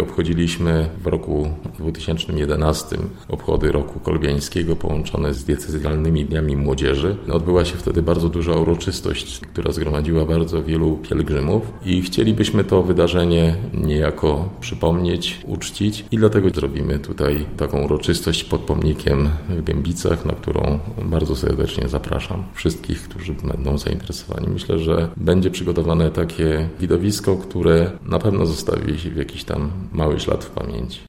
Obchodziliśmy w roku 2011 obchody roku kolbiańskiego połączone z diecezjalnymi dniami młodzieży. Odbyła się wtedy bardzo duża uroczystość, która zgromadziła bardzo wielu pielgrzymów i chcielibyśmy to wydarzenie niejako przypomnieć, uczcić i dlatego zrobimy tutaj taką uroczystość pod pomnikiem w Gębicach, na którą bardzo serdecznie zapraszam wszystkich, którzy będą zainteresowani. Myślę, że będzie przygotowane takie widowisko, które na pewno zostawi w jakiś tam mały ślad w pamięci.